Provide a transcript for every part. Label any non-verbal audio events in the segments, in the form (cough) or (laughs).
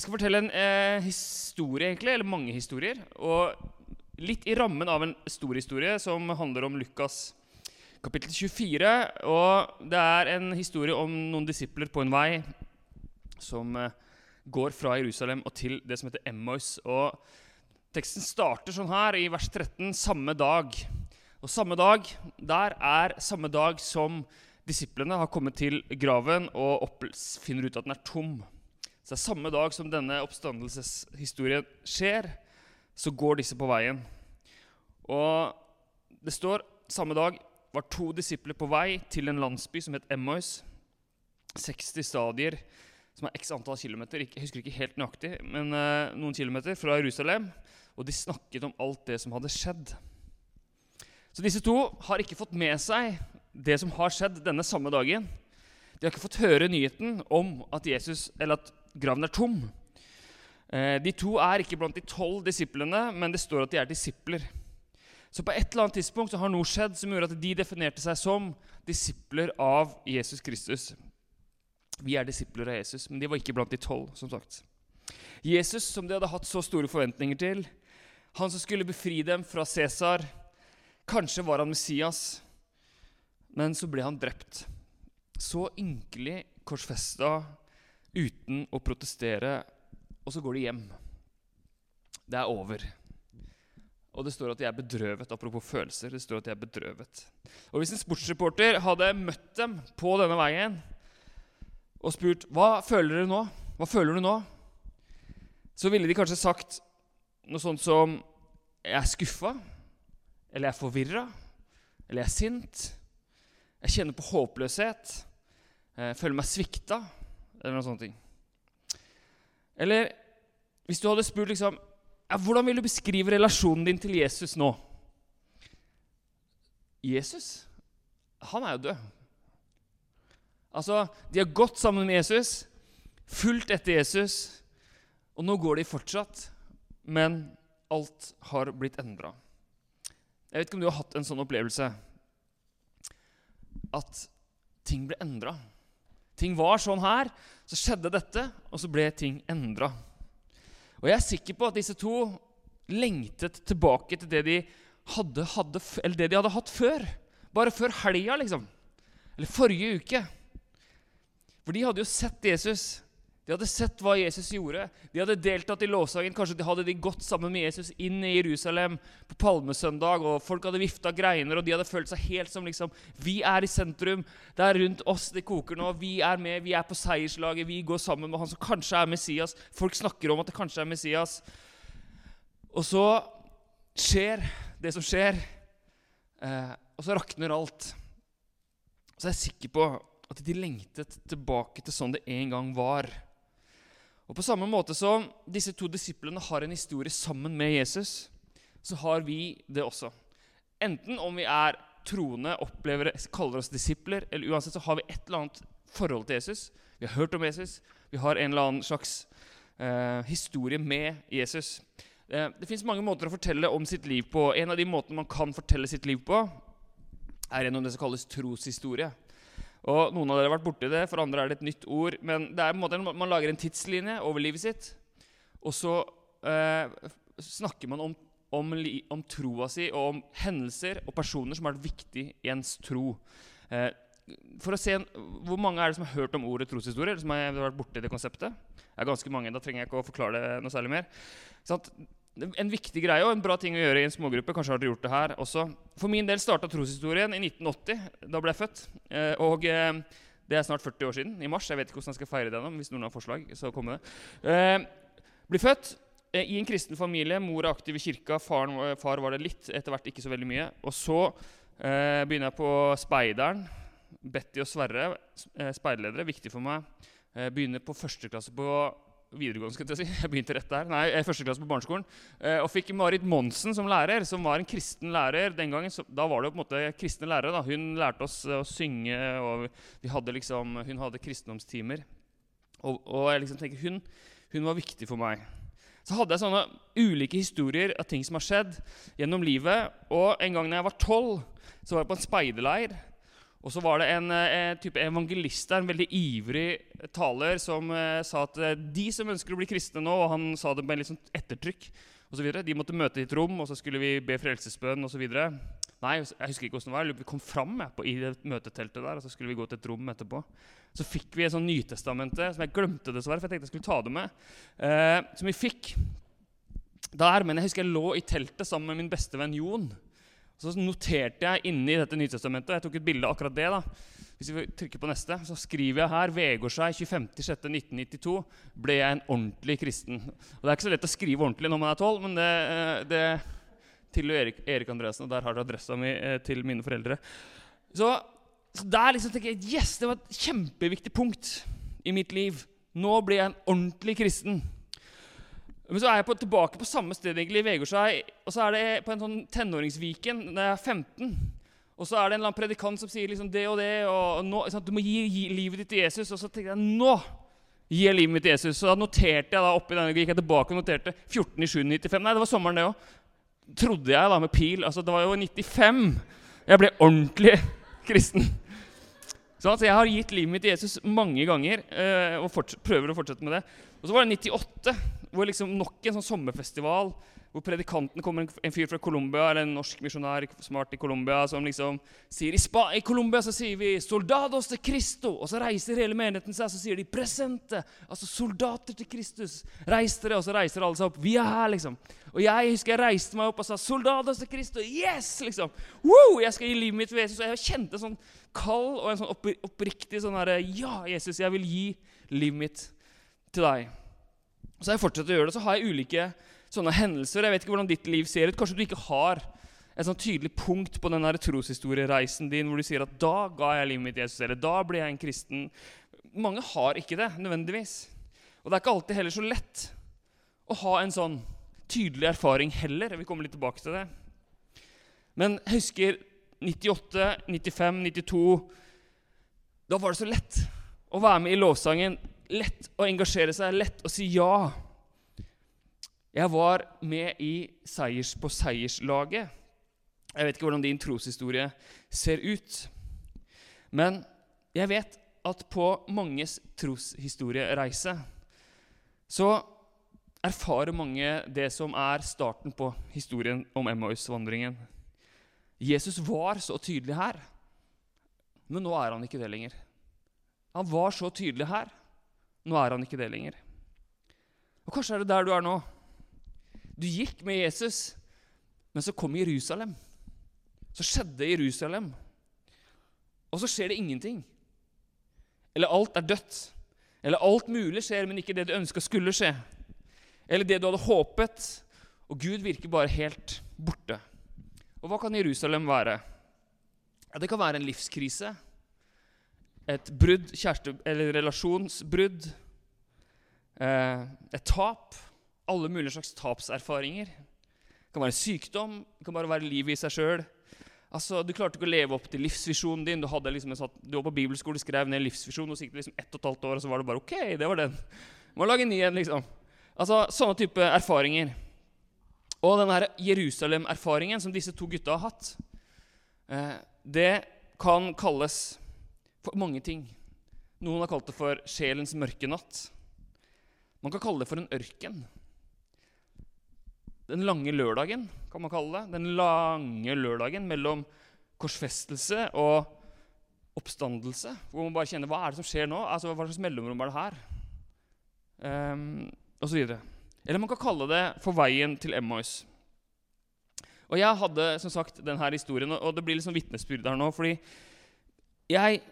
Jeg skal fortelle en eh, historie, egentlig, eller mange historier. Og litt i rammen av en stor historie som handler om Lukas kapittel 24. Og det er en historie om noen disipler på en vei som eh, går fra Jerusalem og til det som heter Emmaus. Og teksten starter sånn her i vers 13. Samme dag. Og samme dag, der er samme dag som disiplene har kommet til graven og finner ut at den er tom. Så det er samme dag som denne oppstandelseshistorien skjer, så går disse på veien. Og det står samme dag var to disipler på vei til en landsby som het Emmaus. 60 stadier, som er x antall kilometer, jeg husker ikke helt nøyaktig, men uh, noen kilometer fra Jerusalem. Og de snakket om alt det som hadde skjedd. Så disse to har ikke fått med seg det som har skjedd denne samme dagen. De har ikke fått høre nyheten om at Jesus, eller at graven er tom. Eh, de to er ikke blant de tolv disiplene, men det står at de er disipler. Så på et eller annet tidspunkt har noe skjedd som gjorde at de definerte seg som disipler av Jesus Kristus. Vi er disipler av Jesus, men de var ikke blant de tolv. som sagt. Jesus, som de hadde hatt så store forventninger til, han som skulle befri dem fra Cæsar Kanskje var han Messias, men så ble han drept. Så ynkelig korsfesta uten å protestere, og så går de hjem. Det er over. Og det står at de er bedrøvet. Apropos følelser. det står at de er bedrøvet. Og Hvis en sportsreporter hadde møtt dem på denne veien og spurt hva føler dere nå, hva føler du nå, så ville de kanskje sagt noe sånt som jeg er skuffa, eller jeg er forvirra, eller jeg er sint, jeg kjenner på håpløshet, jeg føler meg svikta, eller noen sånne ting. Eller hvis du hadde spurt liksom ja, Hvordan vil du beskrive relasjonen din til Jesus nå? Jesus, han er jo død. Altså, De har gått sammen med Jesus, fulgt etter Jesus, og nå går de fortsatt, men alt har blitt endra. Jeg vet ikke om du har hatt en sånn opplevelse at ting ble endra. Ting var sånn her, så skjedde dette, og så ble ting endra. Og jeg er sikker på at disse to lengtet tilbake til det de hadde, hadde, det de hadde hatt før. Bare før helga, liksom. Eller forrige uke. For de hadde jo sett Jesus. De hadde sett hva Jesus gjorde. De hadde deltatt i lovsangen. Kanskje de hadde de gått sammen med Jesus inn i Jerusalem på palmesøndag, og folk hadde vifta greiner, og de hadde følt seg helt som liksom Vi er i sentrum. Det er rundt oss det koker nå. Vi er med. Vi er på seierslaget. Vi går sammen med han som kanskje er Messias. Folk snakker om at det kanskje er Messias. Og så skjer det som skjer, eh, og så rakner alt. Så jeg er sikker på at de lengtet tilbake til sånn det en gang var. Og På samme måte som disse to disiplene har en historie sammen med Jesus, så har vi det også. Enten om vi er troende, opplever, kaller oss disipler, eller uansett så har vi et eller annet forhold til Jesus. Vi har hørt om Jesus. Vi har en eller annen slags eh, historie med Jesus. Eh, det fins mange måter å fortelle om sitt liv på. En av de måtene man kan fortelle sitt liv på, er gjennom det som kalles troshistorie. Og Noen av dere har vært borti det, for andre er det et nytt ord. Men det er på en måte man lager en tidslinje over livet sitt, og så eh, snakker man om, om, om, troa si og om hendelser og personer som har vært viktig i ens tro. Eh, for å se Hvor mange er det som har hørt om ordet troshistorie? Eller som har vært borte i det konseptet? Det er ganske mange. Da trenger jeg ikke å forklare det noe særlig mer. Sånn en viktig greie og en bra ting å gjøre i en smågruppe. Kanskje har dere gjort det her også. For min del starta troshistorien i 1980. Da ble jeg født. Eh, og eh, det er snart 40 år siden. I mars. Jeg vet ikke hvordan jeg skal feire det ennå. Hvis noen har forslag, så kom det. Eh, blir født i en kristen familie. Mor er aktiv i kirka. Faren, far var det litt. Etter hvert ikke så veldig mye. Og så begynner jeg på Speideren. Betty og Sverre, speiderledere, viktig for meg. begynner på første klasse på videregående. skal Jeg si. Jeg begynte rett der. Nei, første klasse på barneskolen. Eh, og fikk Marit Monsen som lærer, som var en kristen lærer den gangen. Så, da var det jo på en måte kristne lærere. da. Hun lærte oss å synge, og vi hadde liksom, hun hadde kristendomstimer. Og, og jeg liksom tenker, hun, hun var viktig for meg. Så hadde jeg sånne ulike historier av ting som har skjedd gjennom livet. Og en gang da jeg var tolv, så var jeg på en speiderleir. Og så var det en, en type evangelist der, en veldig ivrig taler, som eh, sa at eh, de som ønsker å bli kristne nå, og han sa det med litt sånn ettertrykk, og så videre, de måtte møte i et rom, og så skulle vi be frelsesbønn osv. Nei, jeg husker ikke hvordan det var. Vi kom fram jeg, på, i det møteteltet der, og så skulle vi gå til et rom etterpå. Så fikk vi et sånn Nytestamentet som jeg glemte dessverre, for jeg tenkte jeg skulle ta det med. Eh, som vi fikk der, men jeg husker jeg lå i teltet sammen med min bestevenn Jon. Så noterte jeg inni dette Nytestamentet, jeg tok et bilde av akkurat det. da. Hvis vi trykker på neste, så skriver jeg her Vegårshei 25.6.1992 ble jeg en ordentlig kristen. Og Det er ikke så lett å skrive ordentlig når man er tolv, men det, eh, det tilhører Erik, Erik Andreassen, og der har du adressa mi eh, til mine foreldre. Så, så der liksom tenker jeg yes, det var et kjempeviktig punkt i mitt liv. Nå blir jeg en ordentlig kristen. Men så er jeg på, tilbake på samme sted egentlig i Vegårshei. Og så er det på en sånn tenåringsviken da jeg er 15. Og så er det en eller annen predikant som sier liksom det og det. og nå, sant, Du må gi, gi, livet ditt til Jesus. Og så tenkte jeg nå gir jeg livet mitt til Jesus. Så da noterte jeg da oppi denne, gikk jeg tilbake og noterte 14.7.95. Nei, det var sommeren, det òg. Trodde jeg da med pil. Altså, det var jo 95 jeg ble ordentlig (laughs) kristen. Så altså, jeg har gitt livet mitt til Jesus mange ganger øh, og prøver å fortsette med det. Og så var det 98 hvor liksom nok en sånn sommerfestival hvor predikanten kommer en, fyr fra Colombia, eller en norsk misjonær smart i Colombia, som liksom sier I, Spa, i Colombia så sier vi 'Soldados til Cristo', og så reiser hele menigheten seg, så sier de 'presente', altså soldater til Kristus. Reis dere, og så reiser alle seg opp. Vi er her, liksom. Og jeg husker jeg reiste meg opp og sa 'Soldados til Cristo'. Yes! liksom. Woo! Jeg skal gi livet mitt til Jesus. Og jeg kjente sånn kald og en sånn oppriktig sånn herre Ja, Jesus, jeg vil gi livet mitt til deg. Så har jeg fortsatt å gjøre det. Så har jeg ulike sånne hendelser. Jeg vet ikke hvordan ditt liv ser ut. Kanskje du ikke har et sånn tydelig punkt på den troshistoriereisen din hvor du sier at 'da ga jeg livet mitt til Jesus', eller 'da ble jeg en kristen'. Mange har ikke det nødvendigvis. Og det er ikke alltid heller så lett å ha en sånn tydelig erfaring heller. Jeg vil komme litt tilbake til det. Men jeg husker 98, 95, 92 Da var det så lett å være med i lovsangen lett å engasjere seg, lett å si ja. Jeg var med i seiers på seierslaget. Jeg vet ikke hvordan din troshistorie ser ut. Men jeg vet at på manges troshistoriereise så erfarer mange det som er starten på historien om Emmaus-vandringen. Jesus var så tydelig her, men nå er han ikke det lenger. Han var så tydelig her, nå er han ikke det lenger. Og Kanskje er det der du er nå. Du gikk med Jesus, men så kom Jerusalem. Så skjedde Jerusalem. Og så skjer det ingenting. Eller alt er dødt. Eller alt mulig skjer, men ikke det du ønska skulle skje. Eller det du hadde håpet. Og Gud virker bare helt borte. Og hva kan Jerusalem være? Ja, det kan være en livskrise et brudd, kjæreste- eller relasjonsbrudd, eh, et tap, alle mulige slags tapserfaringer. Det kan være sykdom, det kan bare være livet i seg sjøl. Altså, du klarte ikke å leve opp til livsvisjonen din. Du, liksom satt, du var på bibelskole, skrev ned livsvisjon, og så gikk det liksom ett og et halvt år, og så var det bare OK, det var den. Må lage en ny en, liksom. Altså, Sånne type erfaringer. Og denne Jerusalem-erfaringen som disse to gutta har hatt, eh, det kan kalles for mange ting. Noen har kalt det for sjelens mørke natt. Man kan kalle det for en ørken. Den lange lørdagen, kan man kalle det. Den lange lørdagen mellom korsfestelse og oppstandelse. Hvor man bare kjenner hva er det som skjer nå? Altså, Hva slags mellomrom er det her? Um, og så videre. Eller man kan kalle det for veien til Emmaus. Og Jeg hadde som sagt denne historien, og det blir litt sånn vitnesbyrd her nå. fordi jeg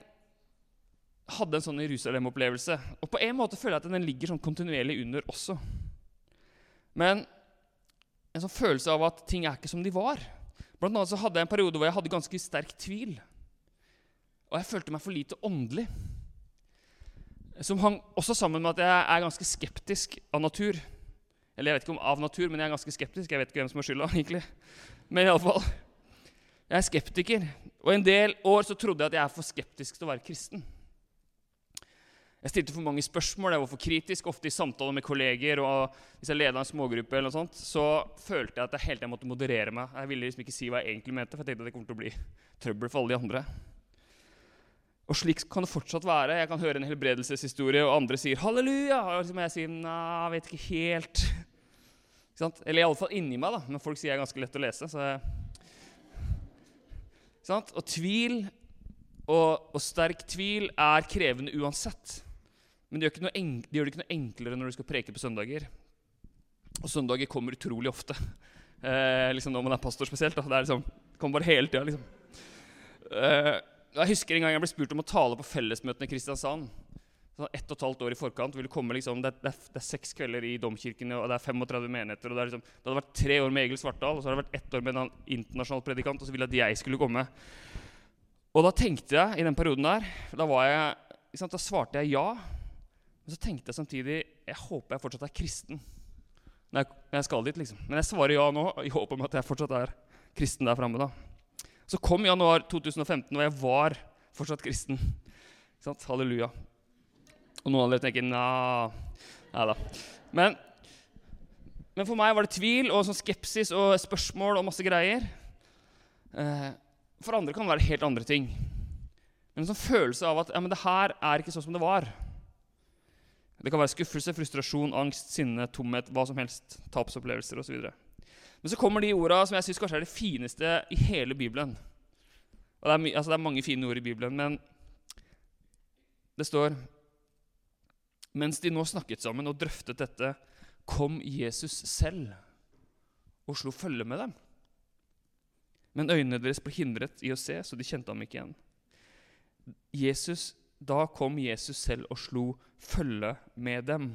hadde en sånn Jerusalem-opplevelse. Og på en måte føler jeg at den ligger sånn kontinuerlig under også. Men en sånn følelse av at ting er ikke som de var. Blant annet så hadde jeg en periode hvor jeg hadde ganske sterk tvil. Og jeg følte meg for lite åndelig. Som hang også sammen med at jeg er ganske skeptisk av natur. Eller jeg vet ikke om av natur, men jeg er ganske skeptisk. Jeg vet ikke hvem som har skylda, egentlig. Men i alle fall, jeg er skeptiker. Og en del år så trodde jeg at jeg er for skeptisk til å være kristen. Jeg stilte for mange spørsmål, jeg var for kritisk. Ofte i samtaler med kolleger og hvis jeg leda en smågruppe, eller noe sånt, så følte jeg at jeg hele tiden måtte moderere meg. Jeg ville liksom ikke si hva jeg egentlig mente, for jeg tenkte at det kom til å bli trøbbel for alle de andre. Og slik kan det fortsatt være. Jeg kan høre en helbredelseshistorie, og andre sier halleluja. Og liksom jeg sier nei, jeg vet ikke helt. Ikke sant? Eller iallfall inni meg, da. Men folk sier jeg er ganske lett å lese. Så jeg... Ikke sant? Og tvil og, og, sterk tvil er krevende uansett. Men det gjør, det gjør, det ikke noe enklere når du skal preke på søndager. Og søndager kommer utrolig ofte. Eh, liksom Når man er pastor spesielt. Da. Det er liksom, kommer bare hele tida. Liksom. Eh, jeg husker en gang jeg ble spurt om å tale på fellesmøtene i Kristiansand. Sånn ett og et halvt år i forkant komme liksom, det, det, det, er seks kvelder i domkirken, og det er 35 menigheter. og Det, liksom, det hadde vært tre år med Egil Svartdal og så hadde det vært ett år med en internasjonal predikant. Og så ville jeg at jeg skulle komme. Og da tenkte jeg i den perioden der Da, jeg, da svarte jeg ja. Men så tenkte jeg samtidig jeg håper jeg fortsatt er kristen. Når jeg, skal dit, liksom. Men jeg svarer ja nå i håp om at jeg fortsatt er kristen der framme. Så kom januar 2015, og jeg var fortsatt kristen. Sant? Halleluja. Og noen av dere tenker Nei da. Men, men, for meg var det tvil og sånn skepsis og spørsmål og masse greier. Eh, for andre kan det være helt andre ting. Men en sånn følelse av at ja, men det her er ikke sånn som det var. Det kan være skuffelse, frustrasjon, angst, sinne, tomhet, hva som helst. Tapsopplevelser osv. Men så kommer de orda som jeg syns kanskje er det fineste i hele Bibelen. Og det er, altså det er mange fine ord i Bibelen, men det står Mens de nå snakket sammen og drøftet dette, kom Jesus selv og slo følge med dem. Men øynene deres ble hindret i å se, så de kjente ham ikke igjen. Jesus, da kom Jesus selv og slo følge med dem.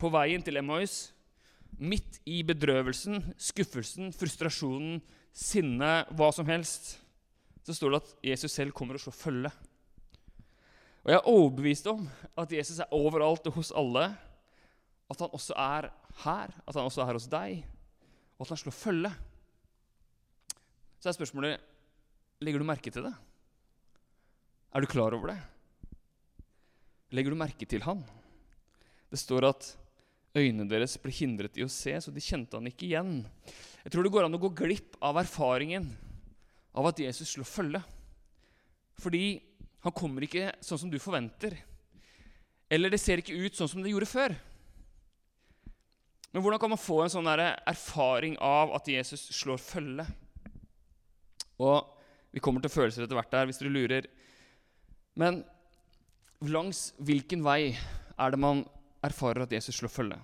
På veien til Emmaus midt i bedrøvelsen, skuffelsen, frustrasjonen, sinnet, hva som helst, så står det at Jesus selv kommer og slår følge. Og jeg er overbevist om at Jesus er overalt og hos alle. At han også er her, at han også er her hos deg, og at han slår følge. Så er spørsmålet legger du merke til det. Er du klar over det? Legger du merke til han? Det står at Øynene deres ble hindret i å se, så de kjente han ikke igjen. Jeg tror det går an å gå glipp av erfaringen av at Jesus slår følge. Fordi han kommer ikke sånn som du forventer. Eller det ser ikke ut sånn som det gjorde før. Men hvordan kan man få en sånn erfaring av at Jesus slår følge? Og Vi kommer til følelser etter hvert der, hvis dere lurer. Men langs hvilken vei er det man erfarer at Jesus slår følge.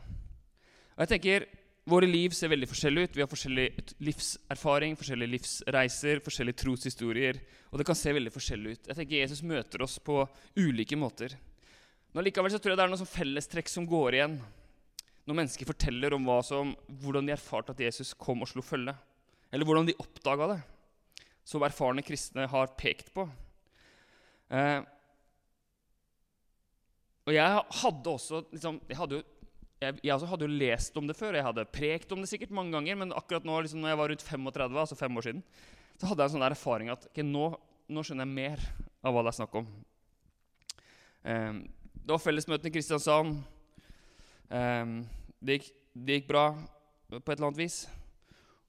Og jeg tenker, Våre liv ser veldig forskjellige ut. Vi har forskjellig livserfaring, forskjellige livsreiser, forskjellige troshistorier. Og det kan se veldig forskjellig ut. Jeg tenker Jesus møter oss på ulike måter. Men likevel så tror jeg det er noen sånn fellestrekk som går igjen når mennesker forteller om som, hvordan de erfarte at Jesus kom og slo følge. Eller hvordan de oppdaga det, som erfarne kristne har pekt på. Eh, og jeg hadde også liksom, jeg, hadde jo, jeg, jeg også hadde jo lest om det før, jeg hadde prekt om det sikkert mange ganger, men akkurat nå liksom, når jeg var rundt 35, altså fem år siden, så hadde jeg en sånn der erfaring at okay, nå, nå, skjønner jeg mer av hva det er snakk om. Eh, det var fellesmøtene i Kristiansand. Eh, det, gikk, det, gikk, bra på et eller annet vis.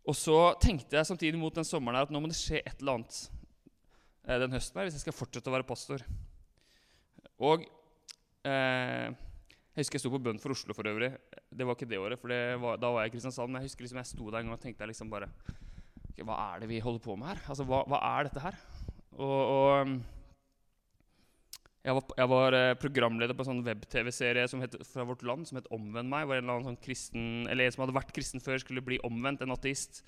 Og så tenkte jeg samtidig mot den sommeren her at nå må det skje et eller annet den høsten her hvis jeg skal fortsette å være pastor. Og Eh, jeg husker jeg sto på bønn for Oslo for øvrig. Det var ikke det året, for det var, da var jeg i Kristiansand. Men jeg husker liksom jeg sto der en gang og tenkte liksom bare okay, Hva er det vi holder på med her? Altså, hva, hva er dette her? Og, og um, jeg var, jeg var, eh, programleder på en sånn web-TV-serie fra Vårt Land som het Omvend meg. hvor en eller annen sånn kristen, eller en som hadde vært kristen før, skulle bli omvendt, en ateist.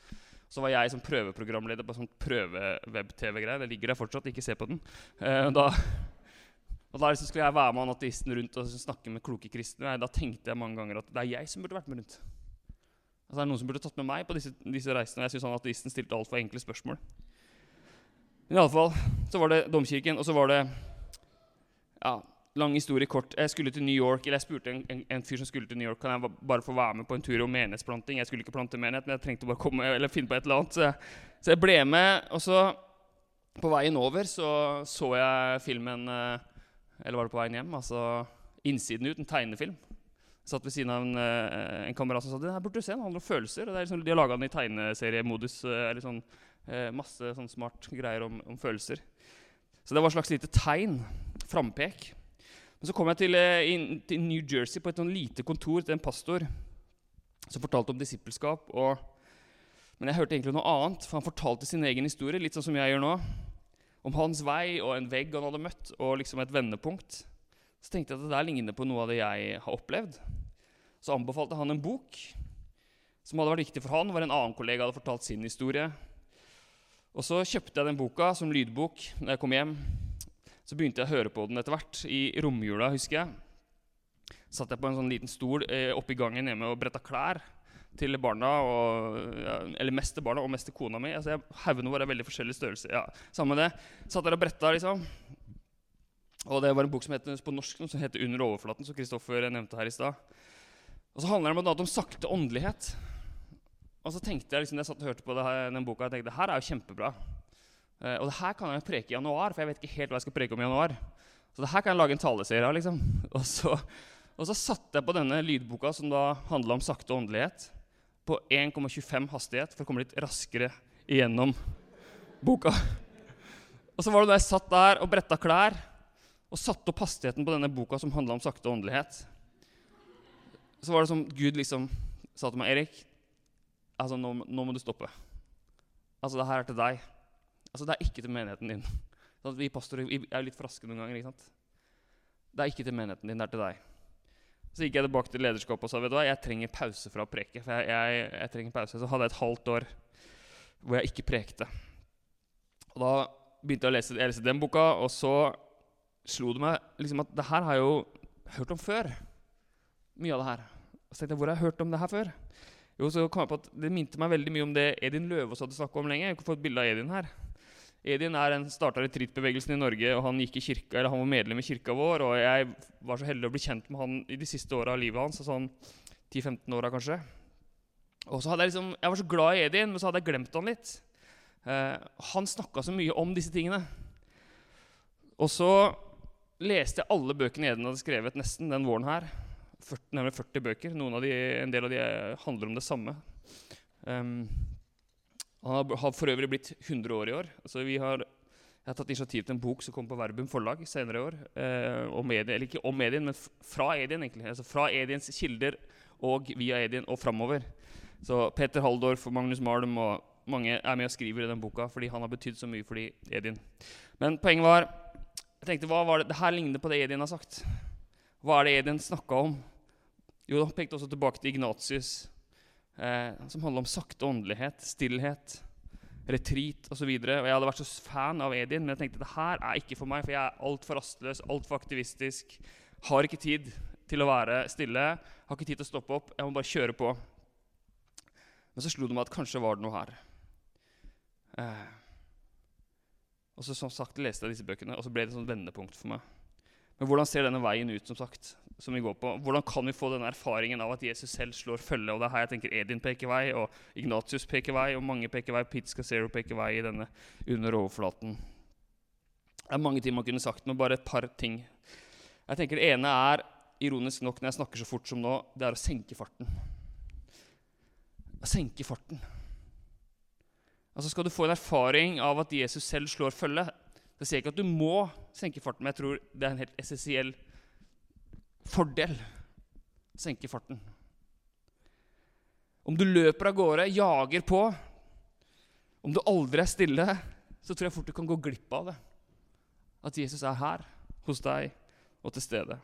Så var jeg som prøveprogramleder på sånn prøve-web-TV-greie. Det ligger der fortsatt, ikke se på den. Eh, da og Da liksom skulle jeg være med ateisten rundt og snakke med kloke kristne. Da tenkte jeg mange ganger at det er jeg som burde vært med rundt. Altså Det er noen som burde tatt med meg på disse, disse reisene. Jeg synes han ateisten stilte altfor enkle spørsmål. Men i alle fall, så var det domkirken, og så var det ja, Lang historie kort. Jeg skulle til New York, eller jeg spurte en, en, en, fyr som skulle til New York Kan jeg bare få være med på en tur om menighetsplanting. Jeg skulle ikke plante menighet, men jeg trengte bare komme, eller finne på et eller annet. Så jeg, så jeg ble med. Og så, på veien over, så så jeg filmen uh, eller var det på veien hjem? Altså innsiden ut, en tegnefilm. Jeg satt ved siden av en, uh, en kamerat som sa det her burde du se, den handler om følelser. er liksom, De har laga den i tegneseriemodus. Eller sånn, uh, masse sånn smart greier om, om, følelser. Så det var et slags lite tegn. Frampek. Men så kom jeg til, eh, inn, til New Jersey på et sånn lite kontor til en pastor som fortalte om disippelskap. Og, men jeg hørte egentlig noe annet, for han fortalte sin egen historie, litt sånn som jeg gjør nå. Om hans vei og en vegg han hadde møtt, og liksom et vendepunkt. Så tenkte jeg at det der ligner på noe av det jeg har opplevd. Så anbefalte han en bok som hadde vært viktig for han. Var En annen kollega hadde fortalt sin historie. Og så kjøpte jeg den boka som lydbok når jeg kom hjem. Så begynte jeg å høre på den etter hvert. I romjula, husker jeg. Satt jeg på en sånn liten stol eh, i gangen hjemme og bretta klær til barna. Og, eller mest til barna og mest til kona mi. Altså, Haugene våre er veldig forskjellig størrelse. Ja, Samme det. Satt der og bretta, liksom. Og det var en bok som heter, på norsk som heter 'Under overflaten', som Kristoffer nevnte her i stad. Og så handler det om, om sakte åndelighet. Og så tenkte jeg liksom, jeg satt og hørte på her, den boka, jeg tenkte, her er jo kjempebra. Eh, og det her kan jeg preke i januar, for jeg vet ikke helt hva jeg skal preke om i januar. Så det her kan jeg lage en taleserie av. liksom. (laughs) Og så, og så satte jeg på denne lydboka, som da handla om sakte åndelighet, på 1,25 hastighet for å komme litt raskere igjennom boka. Og så var det da jeg satt der og bretta klær og satte opp hastigheten på denne boka som handla om sakte åndelighet, så var det som Gud liksom sa til meg Erik, altså nå, nå må du stoppe. Altså, det her er til deg. Altså, Det er ikke til menigheten din. (laughs) Sånn vi pastorer er litt fraske noen ganger. ikke sant? Det er ikke til menigheten din, det er til deg. Så gikk jeg tilbake til lederskapet og sa vet du hva, jeg trenger pause fra å preke. for jeg, jeg, jeg, trenger pause. Så hadde jeg et halvt år hvor jeg ikke prekte. Og Da begynte jeg å lese, jeg lese den boka, og så slo det meg liksom at det her har jeg jo hørt om før. Mye av det her. Og så tenkte jeg, Hvor har jeg hørt om det her før? Jo, så kom jeg på at Det minte meg veldig mye om det Edin Løvaas hadde snakka om lenge. Jeg kunne få et bilde av Edin her. Edin er en starta retreatbevegelsen i Norge, og han, kirka, han var medlem i kirka vår. Og jeg var så heldig å bli kjent med han i de siste åra av livet hans. sånn 10-15 åra kanskje. Og så hadde Jeg liksom, jeg var så glad i Edin, men så hadde jeg glemt han litt. Eh, han snakka så mye om disse tingene. Og så leste jeg alle bøkene Edin hadde skrevet nesten den våren her. 40, nærmere 40 bøker. De, en del av de handler om det samme. Um, han har for øvrig blitt 100 år i år. Altså vi har, jeg har tatt initiativ til en bok som kommer på Verbum forlag senere i år. Eh, om Edien, eller ikke om Edien, men fra Edien, egentlig. Altså Fra Ediens kilder og via Edien og framover. Så Peter Haldorf og Magnus Malm og mange er med og skriver i den boka fordi han har betydd så mye for de Edin. Men poenget var jeg tenkte, hva var det, det her ligner på det Edin har sagt. Hva er det Edin snakka om? Jo, Han pekte også tilbake til Ignatius eh, som handler om sakte åndelighet, stillhet, retreat osv. Jeg hadde vært så fan av Edin, men jeg tenkte det her er ikke for meg, for jeg er altfor rastløs, altfor aktivistisk. Har ikke tid til å være stille, har ikke tid til å stoppe opp. Jeg må bare kjøre på. Men så slo det meg at kanskje var det noe her. Eh. Og så som sagt leste jeg disse bøkene, og så ble det et sånt vendepunkt for meg. Men hvordan ser denne veien ut, som sagt, som vi går på? Hvordan kan vi få den erfaringen av at Jesus selv slår følge? Og det er her jeg tenker Edin peker vei, og Ignatius peker vei, og mange peker vei. Pizca Zero peker vei i denne under overflaten. Det er mange ting man kunne sagt, men bare et par ting. Jeg tenker Det ene er, ironisk nok, når jeg snakker så fort som nå, det er å senke farten. Senke farten. Altså Skal du få en erfaring av at Jesus selv slår følge, det sier ikke at du må senke farten, men jeg tror det er en helt essensiell fordel. Senke farten. Om du løper av gårde, jager på, om du aldri er stille, så tror jeg fort du kan gå glipp av det. At Jesus er her, hos deg og til stede.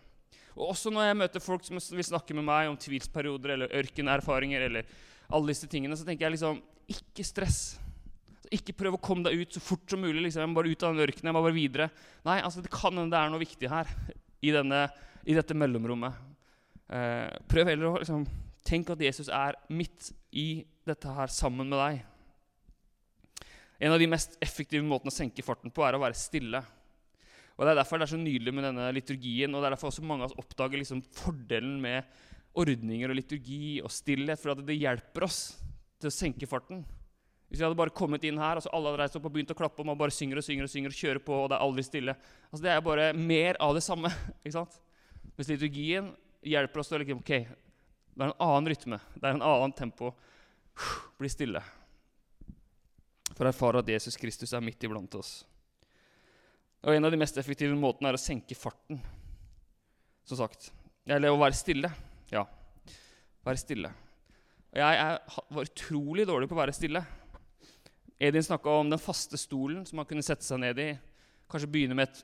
Og også når jeg møter folk som vil snakke med meg om tvilsperioder eller ørkenerfaringer, eller alle disse tingene, så tenker jeg liksom ikke stress. Ikke prøv å komme deg ut så fort som mulig. Liksom. Jeg må bare ut av den ørkenen. jeg må bare videre. Nei, altså, det kan hende det er noe viktig her i, denne, i dette mellomrommet. Eh, prøv heller å liksom, tenke at Jesus er midt i dette her sammen med deg. En av de mest effektive måtene å senke farten på er å være stille. Og Det er derfor det er så nydelig med denne liturgien, og det er derfor også mange av oss oppdager liksom fordelen med ordninger og liturgi og stillhet, for det hjelper oss til å senke farten. Hvis vi hadde bare kommet inn her, altså alle hadde reist opp og begynt å klappe, og man bare synger og synger og synger og kjører på, og det er aldri stille altså Det er bare mer av det samme. (laughs) ikke sant? Mens liturgien hjelper oss til å liksom, ok, det er en annen rytme, det er en annen tempo. (sighs) Bli stille. For å erfare at Jesus Kristus er midt iblant oss. Og en av de mest effektive måtene er å senke farten, som sagt. Eller å være stille. Ja, være stille. Jeg er, var utrolig dårlig på å være stille. Edin snakka om den faste stolen som man kunne sette seg ned i. Kanskje begynne med et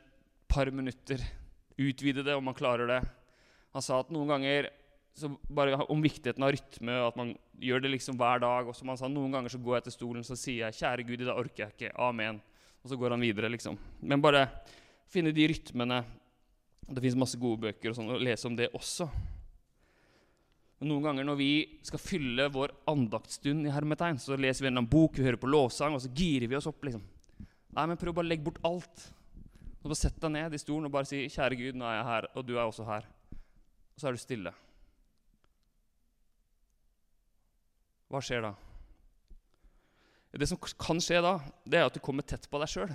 par minutter. Utvide det om man klarer det. Han sa at noen ganger bare om viktigheten av rytme, og at man gjør det liksom hver dag. Og som han sa, noen ganger så går jeg til stolen så sier jeg 'Kjære Gud, i dag orker jeg ikke'. Amen. Og så går han videre, liksom. Men bare finne de rytmene. Det fins masse gode bøker og sånn, å lese om det også. Men noen ganger når vi skal fylle vår andaktsstund i hermetegn, så leser vi en bok, vi hører på lovsang, og så girer vi oss opp. liksom. Nei, men Prøv bare å legge bort alt. Og bare Sett deg ned i stolen og bare si 'Kjære Gud, nå er jeg her, og du er også her'. Og så er du stille. Hva skjer da? Det som kan skje da, det er at du kommer tett på deg sjøl.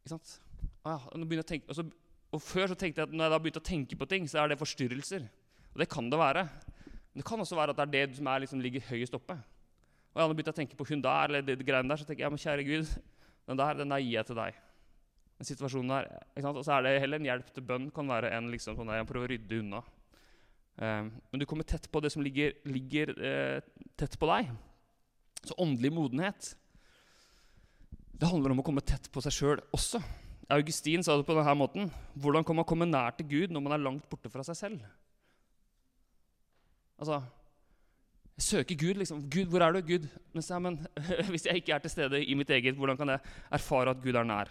Ikke sant? Ah, ja, og, så, og, Før så tenkte jeg at når jeg da begynte å tenke på ting, så er det forstyrrelser. Og det kan det være. Men det kan også være at det er det som er, liksom, ligger høyest oppe. Og jeg begynte å tenke på hun der, eller det, det greiene der, så tenker jeg ja, men kjære Gud, den der, den der gir jeg til deg. Den situasjonen der, ikke sant? Og så er det heller en hjelp til bønn kan være en liksom, sånn der, jeg prøver å rydde unna. Um, men du kommer tett på det som ligger, ligger uh, tett på deg. Så åndelig modenhet det handler om å komme tett på seg sjøl også. Augustin sa det på denne måten. Hvordan kan man komme nær til Gud når man er langt borte fra seg selv? Altså, jeg søker Gud, liksom. Gud, hvor er du? Gud. Men, men (laughs) hvis jeg ikke er til stede i mitt eget, hvordan kan jeg erfare at Gud er nær?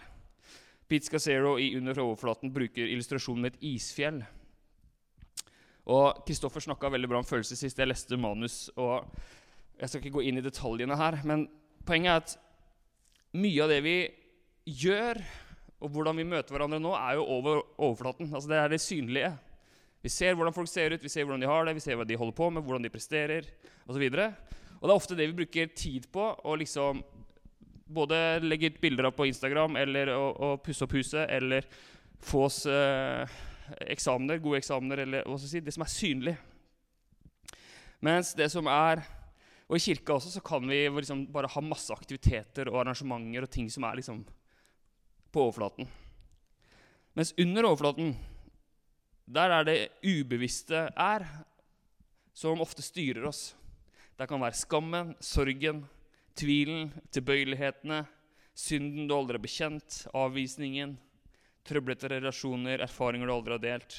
Pete Scacero i Under overflaten bruker illustrasjonen med et isfjell. Og Kristoffer snakka veldig bra om følelser sist jeg leste manus. og Jeg skal ikke gå inn i detaljene her, men poenget er at mye av det vi gjør, og hvordan vi møter hverandre nå, er jo over overflaten. Altså Det er det synlige. Vi ser hvordan folk ser ut, vi ser hvordan de har det, vi ser hva de holder på med, hvordan de presterer osv. Og, og det er ofte det vi bruker tid på. å liksom både legge ut bilder av på Instagram, eller å, å pusse opp huset, eller få oss eh, eksamener, gode eksamener, eller hva skal jeg si, det som er synlig. Mens det som er Og i kirka også så kan vi liksom bare ha masse aktiviteter og arrangementer og ting som er liksom på overflaten. Mens under overflaten, der er det ubevisste er, som ofte styrer oss. Det kan være skammen, sorgen, tvilen, tilbøyelighetene, synden du aldri har bekjent, avvisningen, trøblete relasjoner, erfaringer du aldri har delt.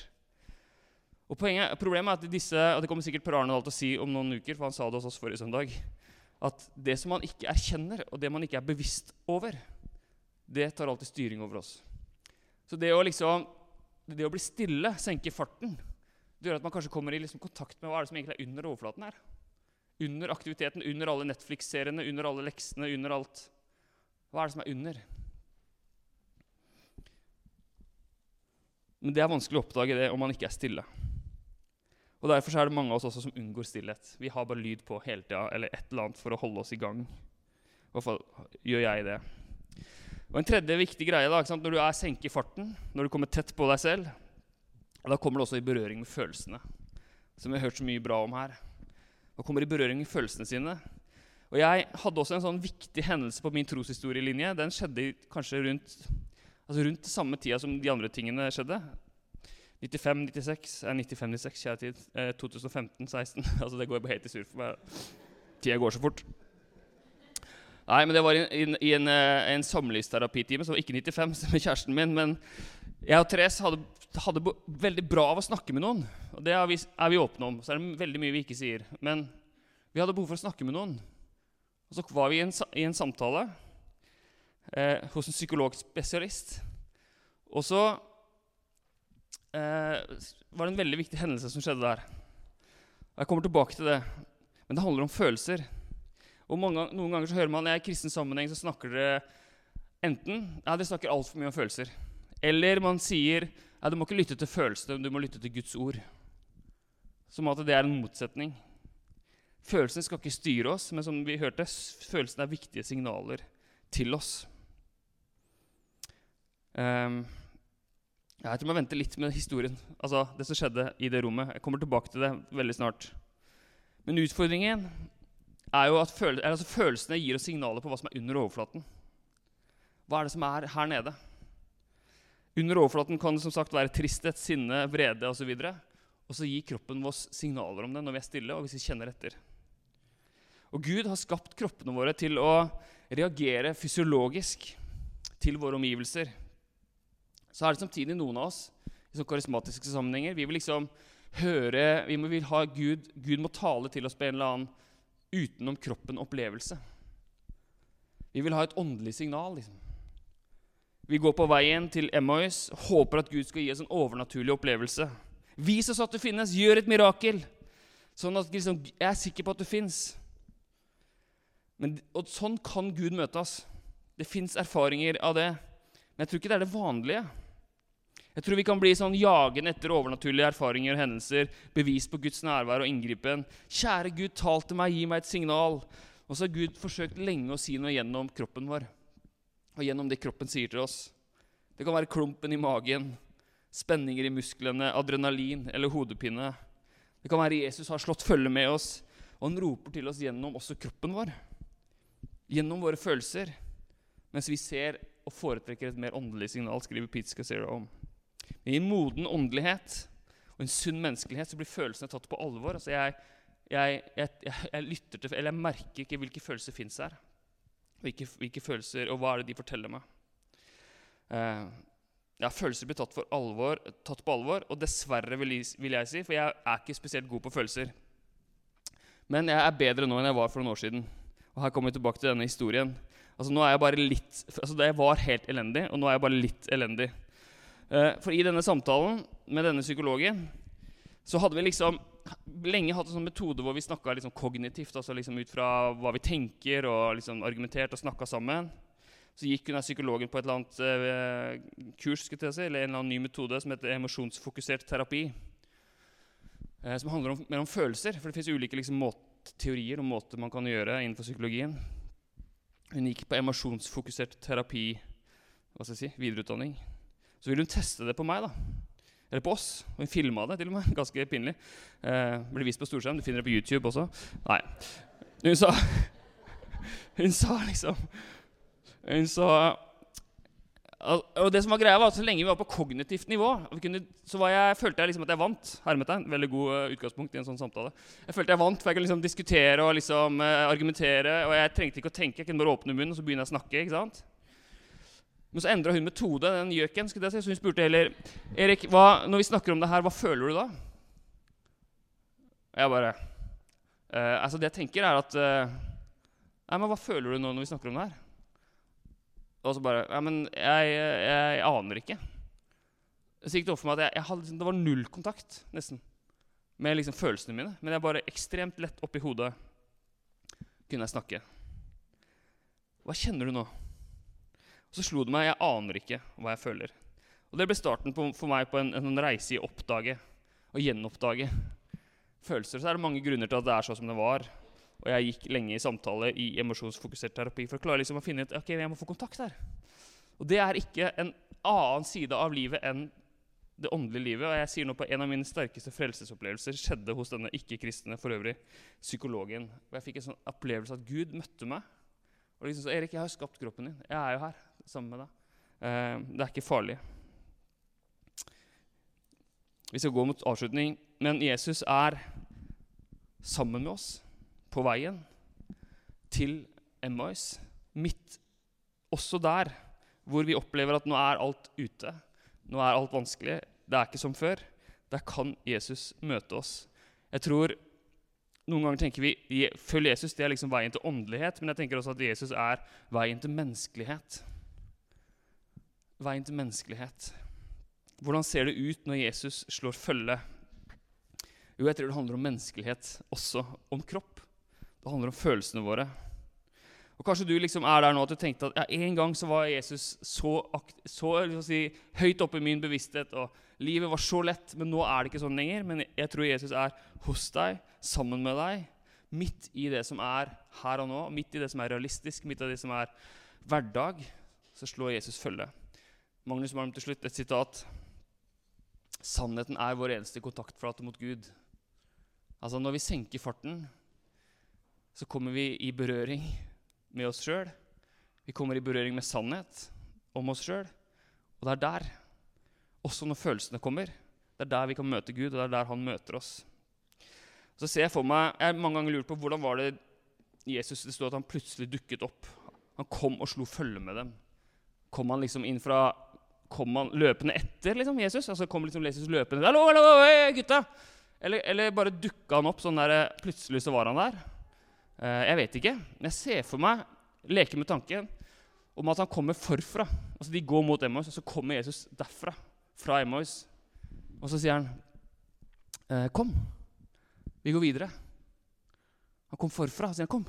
Og poenget, Problemet er at disse, og det kommer sikkert Per Arne Dahl til å si om noen uker, for han sa det hos oss forrige søndag, at det som man ikke erkjenner, og det man ikke er bevisst over, det tar alltid styring over oss. Så det å, liksom, det å bli stille, senke farten, det gjør at man kanskje kommer i liksom kontakt med hva er det som egentlig er under overflaten her. Under aktiviteten, under alle Netflix-seriene, under alle leksene, under alt. Hva er det som er under? Men det er vanskelig å oppdage det om man ikke er stille. Og Derfor er det mange av oss også som unngår stillhet. Vi har bare lyd på hele tida eller et eller annet for å holde oss i gang. I hvert fall gjør jeg det. Og En tredje viktig greie da, når du er senker farten, når du kommer tett på deg selv, da kommer du også i berøring med følelsene, som vi har hørt så mye bra om her. Og kommer i berøring med følelsene sine. Og Jeg hadde også en sånn viktig hendelse på min troshistorielinje. Den skjedde kanskje rundt Altså rundt samme tida som de andre tingene skjedde. 95-96 er 95-96, kjære tid. Eh, 2015-16. (laughs) altså det går helt i surr for meg. Tida går så fort. Nei, men det var i, en, en, eh, en samlivsterapitime, så ikke 95 (laughs) med kjæresten min. Men jeg og Therese hadde, hadde veldig bra av å snakke med noen. Og det er vi, er vi, åpne om. Så er det veldig mye vi ikke sier. Men vi hadde behov for å snakke med noen. Og så var vi i en, i en samtale eh, hos en psykologspesialist. Og så eh, var det en veldig viktig hendelse som skjedde der. Jeg kommer tilbake til det. Men det handler om følelser. Og mange, Noen ganger så hører man i kristen sammenheng så snakker dere enten ja, dere snakker altfor mye om følelser. Eller man sier ja, du må ikke lytte til følelsene, du må lytte til Guds ord. Som at det er en motsetning. Følelsene skal ikke styre oss, men som vi hørte, følelsene er viktige signaler til oss. Um, jeg tror vi venter litt med historien, altså det som skjedde i det rommet. Jeg kommer tilbake til det veldig snart. Men utfordringen er jo at føl altså følelsene gir oss signaler på hva som er under overflaten. Hva er det som er her nede? Under overflaten kan det som sagt være tristhet, sinne, vrede osv. Og så gir kroppen vår signaler om det når vi er stille og hvis vi kjenner etter. Og Gud har skapt kroppene våre til å reagere fysiologisk til våre omgivelser. Så er det samtidig noen av oss i sånne karismatiske sammenhenger Vi vil liksom høre Vi vil ha Gud Gud må tale til oss på en eller annen utenom kroppen-opplevelse. Vi vil ha et åndelig signal. liksom. Vi går på veien til Emmaus, håper at Gud skal gi oss en overnaturlig opplevelse. Vis oss at du finnes, gjør et mirakel, sånn at liksom, jeg er sikker på at du fins. Og sånn kan Gud møte oss. Det fins erfaringer av det. Men jeg tror ikke det er det vanlige. Jeg tror vi kan bli sånn jagende etter overnaturlige erfaringer og hendelser, bevis på Guds nærvær og inngripen. Kjære Gud, tal til meg, gi meg et signal. Og så har Gud forsøkt lenge å si noe gjennom kroppen vår, og gjennom det kroppen sier til oss. Det kan være klumpen i magen, spenninger i musklene, adrenalin eller hodepine. Det kan være Jesus har slått følge med oss, og han roper til oss gjennom også kroppen vår. Gjennom våre følelser. Mens vi ser og foretrekker et mer åndelig signal, skriver Pete Scacera om. I en moden åndelighet og en sunn menneskelighet så blir følelsene tatt på alvor. Altså jeg, jeg, jeg, jeg, lytter til, eller jeg merker ikke hvilke følelser fins her. Hvilke, hvilke, følelser, og hva er det de forteller meg? Uh, ja, Følelser blir tatt, alvor, tatt, på alvor, og dessverre, vil jeg, vil jeg, si, for jeg er ikke spesielt god på følelser. Men jeg er bedre nå enn jeg var for noen år siden. Og her kommer vi tilbake til denne historien. Altså nå er Jeg bare litt, altså jeg var helt elendig, og nå er jeg bare litt elendig. Uh, for i denne samtalen med denne psykologen så hadde vi liksom lenge hatt en sånn metode hvor vi snakka liksom kognitivt, altså liksom ut fra hva vi tenker, og liksom argumentert og snakka sammen. Så gikk hun psykologen på et eller annet eh, kurs si, eller en eller annen ny metode som heter emosjonsfokusert terapi. Eh, som handler om, mer om følelser. For det fins ulike liksom, teorier og måter man kan gjøre innenfor psykologien. Hun gikk på emosjonsfokusert terapi, hva skal jeg si, videreutdanning. Så ville hun teste det på meg. da. Eller på oss. Og hun filma det til og med. Ganske pinlig. Eh, ble vist på storskjerm. Du finner det på YouTube også. Nei. Hun sa Hun sa liksom Hun sa og det som var greia var at Så lenge vi var på kognitivt nivå, kunne, så jeg, følte jeg liksom at jeg vant. Hermetegn, Veldig god uh, utgangspunkt i en sånn samtale. Jeg følte jeg vant, for jeg kunne liksom diskutere og liksom, uh, argumentere. Og jeg trengte ikke å tenke, jeg kunne bare åpne munnen og så begynne å snakke. ikke sant? Men så endra hun metode, den gjøken. Så hun spurte heller Erik, hva, når vi snakker om det her, hva føler du da? Og jeg bare uh, Altså, det jeg tenker, er at uh, Nei, men hva føler du nå når vi snakker om det her? Og så bare Nei, men jeg, jeg, jeg aner ikke. Så gikk det opp for meg at jeg, jeg hadde, liksom, det var null kontakt, nesten, med liksom følelsene mine. Men jeg bare ekstremt lett oppi hodet kunne jeg snakke. Hva kjenner du nå? Og så slo det meg jeg aner ikke hva jeg føler. Og Det ble starten på, for meg på en, en reise i å oppdage og gjenoppdage følelser. Så er det mange grunner til at det er sånn som det var. Og jeg gikk lenge i samtale i emosjonsfokusert terapi for å klare liksom å finne ut ok, jeg må få kontakt her. Og det er ikke en annen side av livet enn det åndelige livet. Og jeg sier nå på En av mine sterkeste frelsesopplevelser skjedde hos denne ikke-kristne for øvrig, psykologen. Og jeg fikk en sånn opplevelse at Gud møtte meg. Og liksom så, 'Erik, jeg har skapt kroppen din. Jeg er jo her sammen med deg. Eh, det er ikke farlig. Vi skal gå mot avslutning, men Jesus er sammen med oss på veien til Emmaus. Midt også der hvor vi opplever at nå er alt ute. Nå er alt vanskelig. Det er ikke som før. Der kan Jesus møte oss. Jeg tror Noen ganger tenker vi følg Jesus det er liksom veien til åndelighet, men jeg tenker også at Jesus er veien til menneskelighet veien til menneskelighet. Hvordan ser det ut når Jesus slår følge? Jo, jeg tror det handler om menneskelighet, også om kropp. Det handler om følelsene våre. Og Kanskje du liksom er der nå at du tenkte at ja, en gang så var Jesus så, så si, høyt oppe i min bevissthet, og livet var så lett, men nå er det ikke sånn lenger. Men jeg tror Jesus er hos deg, sammen med deg, midt i det som er her og nå, midt i det som er realistisk, midt i det som er hverdag, så slår Jesus følge. Magnus Malm til slutt et sitat. Sannheten er vår eneste kontaktflate mot Gud. Altså Når vi senker farten, så kommer vi i berøring med oss sjøl. Vi kommer i berøring med sannhet. om oss sjøl. Og det er der, også når følelsene kommer, det er der vi kan møte Gud, og det er der han møter oss. Så ser Jeg for meg, jeg har mange ganger lurt på hvordan var det Jesus det stod at han plutselig dukket opp. Han kom og slo følge med dem. Kom han liksom inn fra Kom han løpende etter liksom, Jesus? Altså kom liksom Jesus løpende 'Hallo, hallo, hei, gutta!' Eller, eller bare dukka han opp sånn der Plutselig så var han der. Eh, jeg vet ikke. Jeg ser for meg, leker med tanken, om at han kommer forfra. Altså De går mot Emmaus, og så kommer Jesus derfra. Fra Emmaus. Og så sier han, eh, 'Kom, vi går videre'. Han kom forfra. og sier han, 'Kom,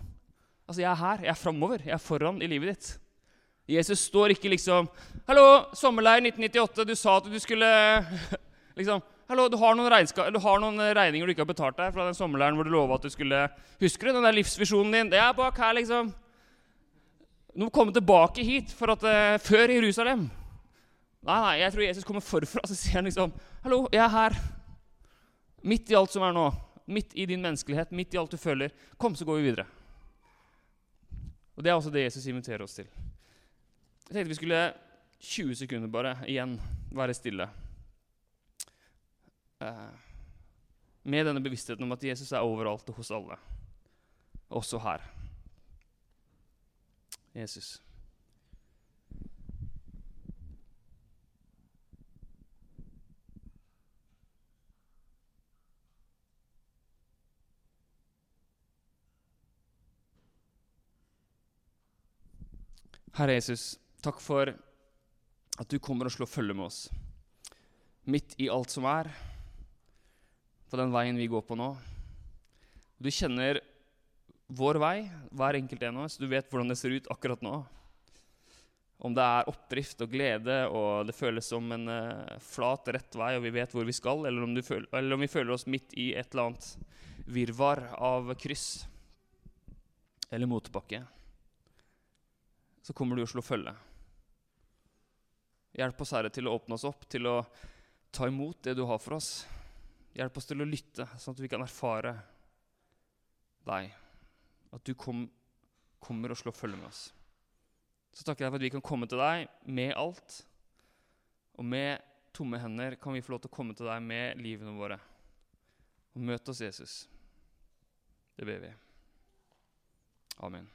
Altså, Jeg er her. Jeg er framover. Jeg er foran i livet ditt. Jesus står ikke liksom 'Hallo, sommerleir 1998. Du sa at du skulle (laughs) liksom, Hallo, du har, du har, noen regninger du ikke har betalt deg fra den sommerleiren hvor du lova at du skulle Husker du den der livsvisjonen din? Det er bak her, liksom. Du må komme tilbake hit for at, uh, før Jerusalem. Nei, nei, jeg tror Jesus kommer forfra. Så sier han liksom Hallo, jeg er her. Midt i alt som er nå. Midt i din menneskelighet, midt i alt du føler. Kom, så går vi videre. Og Det er også det Jesus inviterer oss til. Jeg tenkte vi skulle 20 sekunder bare igjen være stille. Eh, med denne bevisstheten om at Jesus er overalt og hos alle. Også her. Jesus. Herre Jesus, takk for at du kommer og slår følge med oss. Midt i alt som er, på den veien vi går på nå. Du kjenner vår vei, hver enkelt en av oss. Du vet hvordan det ser ut akkurat nå. Om det er oppdrift og glede, og det føles som en uh, flat, rett vei, og vi vet hvor vi skal, eller om, føler, eller om vi føler oss midt i et eller annet virvar av kryss eller motbakke så kommer du og slår følge. Hjelp oss, Herre, til å åpne oss opp, til å ta imot det du har for oss. Hjelp oss til å lytte, sånn at vi kan erfare deg. At du kom, kommer og slår følge med oss. Så takker jeg for at vi kan komme til deg med alt. Og med tomme hender kan vi få lov til å komme til deg med livene våre. Og møte oss, Jesus. Det ber vi. Amen.